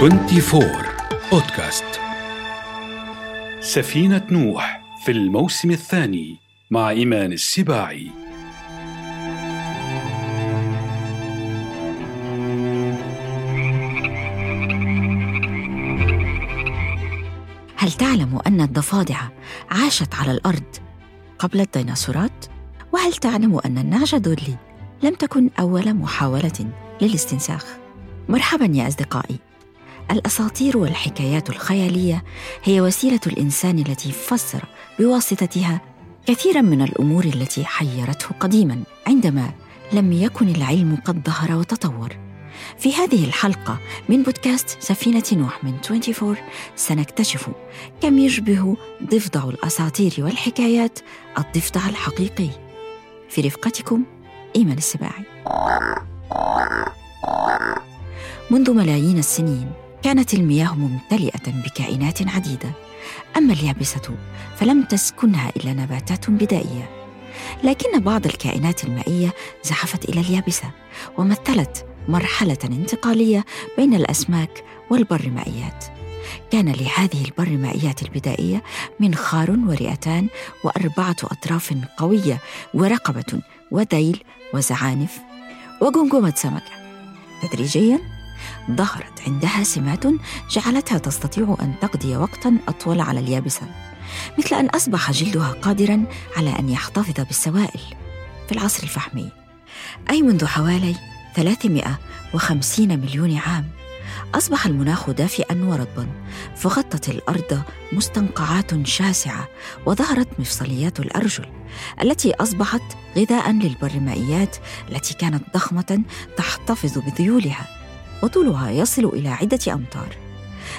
24 بودكاست سفينة نوح في الموسم الثاني مع إيمان السباعي هل تعلم أن الضفادع عاشت على الأرض قبل الديناصورات؟ وهل تعلم أن النعجة دولي لم تكن أول محاولة للاستنساخ؟ مرحبا يا أصدقائي الأساطير والحكايات الخيالية هي وسيلة الإنسان التي فسر بواسطتها كثيرا من الأمور التي حيرته قديما عندما لم يكن العلم قد ظهر وتطور. في هذه الحلقة من بودكاست سفينة نوح من 24 سنكتشف كم يشبه ضفدع الأساطير والحكايات الضفدع الحقيقي. في رفقتكم إيمان السباعي. منذ ملايين السنين كانت المياه ممتلئة بكائنات عديدة. أما اليابسة فلم تسكنها إلا نباتات بدائية. لكن بعض الكائنات المائية زحفت إلى اليابسة ومثلت مرحلة انتقالية بين الأسماك والبرمائيات. كان لهذه البرمائيات البدائية منخار ورئتان وأربعة أطراف قوية ورقبة وديل وزعانف وجمجمة سمكه تدريجيا ظهرت عندها سمات جعلتها تستطيع أن تقضي وقتا أطول على اليابسة مثل أن أصبح جلدها قادرا على أن يحتفظ بالسوائل. في العصر الفحمي أي منذ حوالي 350 مليون عام أصبح المناخ دافئا ورطبا فغطت الأرض مستنقعات شاسعة وظهرت مفصليات الأرجل التي أصبحت غذاء للبرمائيات التي كانت ضخمة تحتفظ بذيولها. وطولها يصل إلى عدة أمتار.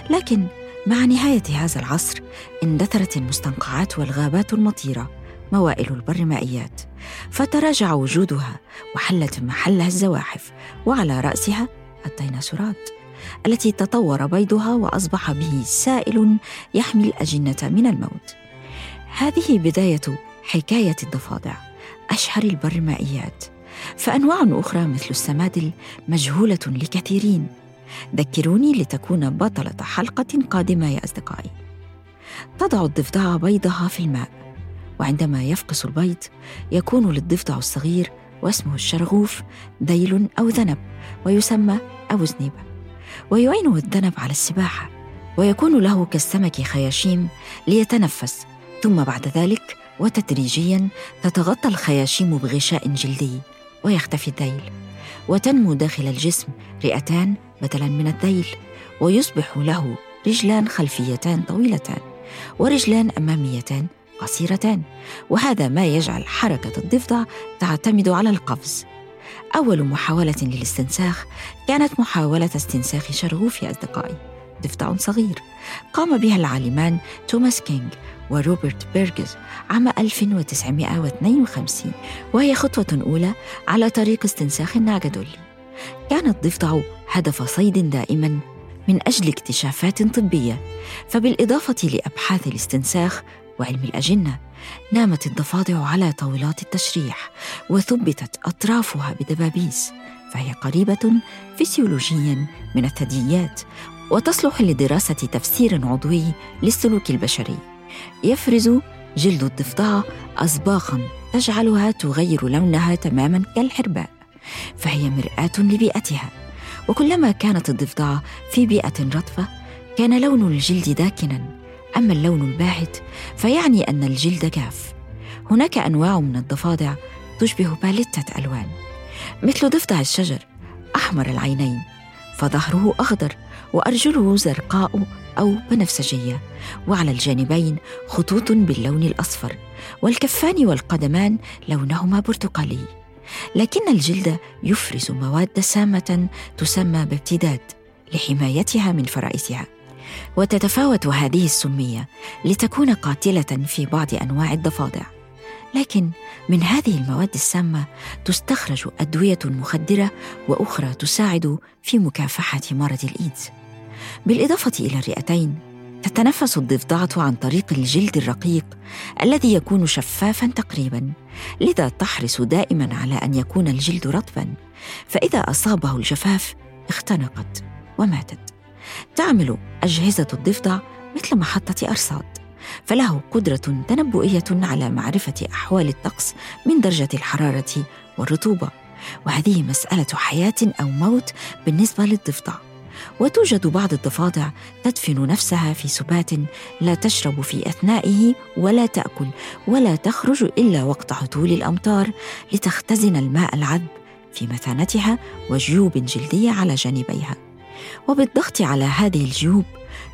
لكن مع نهاية هذا العصر اندثرت المستنقعات والغابات المطيرة موائل البرمائيات فتراجع وجودها وحلت محلها الزواحف وعلى رأسها الديناصورات التي تطور بيضها وأصبح به سائل يحمي الأجنة من الموت. هذه بداية حكاية الضفادع أشهر البرمائيات فأنواع أخرى مثل السمادل مجهولة لكثيرين. ذكروني لتكون بطلة حلقة قادمة يا أصدقائي. تضع الضفدعه بيضها في الماء وعندما يفقس البيض يكون للضفدع الصغير واسمه الشرغوف ذيل أو ذنب ويسمى أبو زنيبة ويعينه الذنب على السباحة ويكون له كالسمك خياشيم ليتنفس. ثم بعد ذلك وتدريجيا تتغطى الخياشيم بغشاء جلدي. ويختفي الذيل وتنمو داخل الجسم رئتان بدلا من الذيل ويصبح له رجلان خلفيتان طويلتان ورجلان أماميتان قصيرتان وهذا ما يجعل حركة الضفدع تعتمد على القفز. أول محاولة للاستنساخ كانت محاولة استنساخ شرغوف أصدقائي ضفدع صغير قام بها العالمان توماس كينغ وروبرت بيرجز عام 1952 وهي خطوة أولى على طريق استنساخ الناجدولي كان الضفدع هدف صيد دائما من أجل اكتشافات طبية فبالإضافة لأبحاث الاستنساخ وعلم الأجنة نامت الضفادع على طاولات التشريح وثبتت أطرافها بدبابيس فهي قريبة فسيولوجيا من الثدييات وتصلح لدراسة تفسير عضوي للسلوك البشري. يفرز جلد الضفدعة أصباغا تجعلها تغير لونها تماما كالحرباء فهي مرآة لبيئتها. وكلما كانت الضفدعة في بيئة رطبة كان لون الجلد داكنا. أما اللون الباهت فيعني أن الجلد جاف هناك أنواع من الضفادع تشبه باليتة ألوان. مثل ضفدع الشجر أحمر العينين فظهره أخضر وأرجله زرقاء أو بنفسجية وعلى الجانبين خطوط باللون الأصفر والكفان والقدمان لونهما برتقالي. لكن الجلد يفرز مواد سامة تسمى بابتداد لحمايتها من فرائسها. وتتفاوت هذه السمية لتكون قاتلة في بعض أنواع الضفادع. لكن من هذه المواد السامة تستخرج أدوية مخدرة وأخرى تساعد في مكافحة مرض الإيدز. بالإضافة إلى الرئتين تتنفس الضفدعة عن طريق الجلد الرقيق الذي يكون شفافا تقريبا لذا تحرص دائما على أن يكون الجلد رطبا فإذا أصابه الجفاف اختنقت وماتت. تعمل أجهزة الضفدع مثل محطة أرصاد. فله قدرة تنبؤية على معرفة أحوال الطقس من درجة الحرارة والرطوبة. وهذه مسألة حياة أو موت بالنسبة للضفدع. وتوجد بعض الضفادع تدفن نفسها في سبات لا تشرب في أثنائه ولا تأكل ولا تخرج إلا وقت هطول الأمطار لتختزن الماء العذب في مثانتها وجيوب جلدية على جانبيها. وبالضغط على هذه الجيوب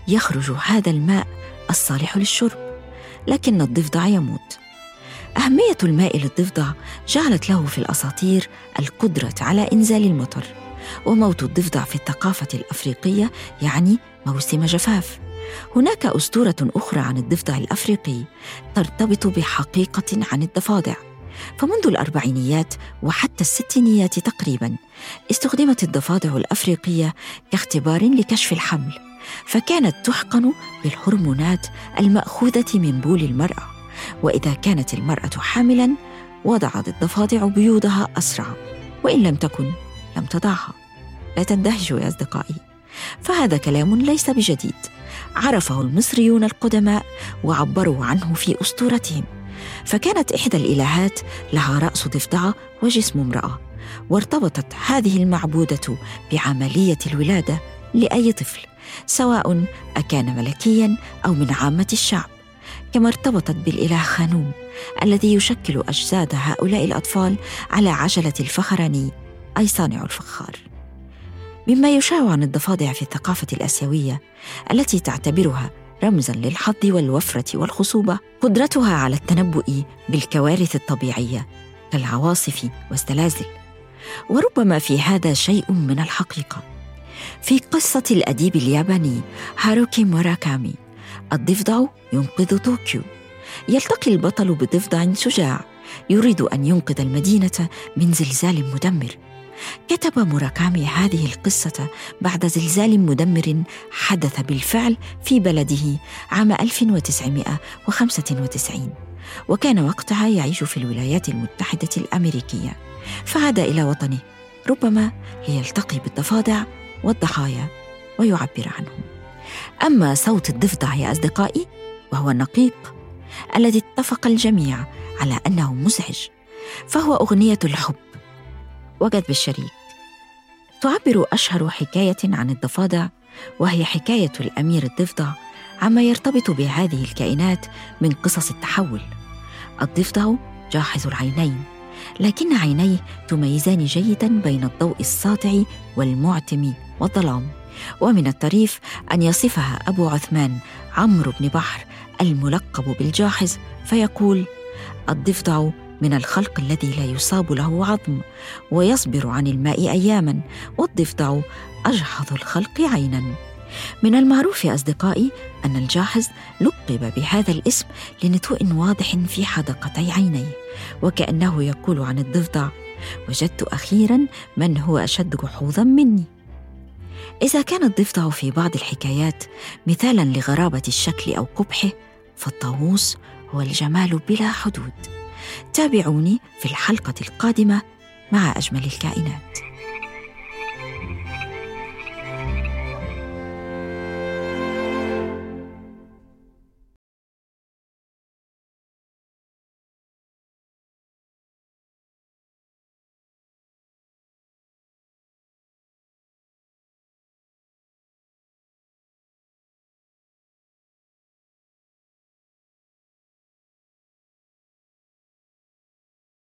يخرج هذا الماء الصالح للشرب لكن الضفدع يموت. أهمية الماء للضفدع جعلت له في الأساطير القدرة على إنزال المطر وموت الضفدع في الثقافة الأفريقية يعني موسم جفاف. هناك أسطورة أخرى عن الضفدع الأفريقي ترتبط بحقيقة عن الضفادع فمنذ الأربعينيات وحتى الستينيات تقريبا استخدمت الضفادع الأفريقية كاختبار لكشف الحمل. فكانت تحقن بالهرمونات المأخوذة من بول المرأة. وإذا كانت المرأة حاملا وضعت الضفادع بيوضها أسرع وإن لم تكن لم تضعها. لا تندهشوا يا أصدقائي. فهذا كلام ليس بجديد. عرفه المصريون القدماء وعبروا عنه في أسطورتهم. فكانت إحدى الإلهات لها رأس ضفدعة وجسم امرأة وارتبطت هذه المعبودة بعملية الولادة لأي طفل. سواء أكان ملكيا أو من عامة الشعب. كما ارتبطت بالإله خانوم الذي يشكل أجساد هؤلاء الأطفال على عجلة الفخراني أي صانع الفخار. مما يشاع عن الضفادع في الثقافة الآسيوية التي تعتبرها رمزا للحظ والوفرة والخصوبة قدرتها على التنبؤ بالكوارث الطبيعية كالعواصف والزلازل. وربما في هذا شيء من الحقيقة. في قصة الأديب الياباني هاروكي موراكامي. الضفدع ينقذ طوكيو. يلتقي البطل بضفدع شجاع. يريد أن ينقذ المدينة من زلزال مدمر. كتب موراكامي هذه القصة بعد زلزال مدمر حدث بالفعل في بلده عام 1995 وكان وقتها يعيش في الولايات المتحدة الأمريكية. فعاد إلى وطنه. ربما ليلتقي بالضفادع والضحايا ويعبر عنهم أما صوت الضفدع يا أصدقائي وهو النقيق الذي اتفق الجميع على أنه مزعج فهو أغنية الحب. وجد بالشريك. تعبر أشهر حكاية عن الضفادع وهي حكاية الأمير الضفدع عما يرتبط بهذه الكائنات من قصص التحول. الضفدع جاحظ العينين لكن عينيه تميزان جيدا بين الضوء الساطع والمعتم والظلام. ومن الطريف أن يصفها أبو عثمان عمرو بن بحر الملقب بالجاحظ فيقول الضفدع من الخلق الذي لا يصاب له عظم ويصبر عن الماء اياما والضفدع أجحظ الخلق عينا. من المعروف أصدقائي أن الجاحظ لقب بهذا الاسم لنتوء واضح في حدقتي عينيه وكأنه يقول عن الضفدع وجدت أخيرا من هو أشد جحوظا مني. إذا كان الضفدع في بعض الحكايات مثالا لغرابة الشكل أو قبحه فالطاووس هو الجمال بلا حدود. تابعوني في الحلقة القادمة مع أجمل الكائنات.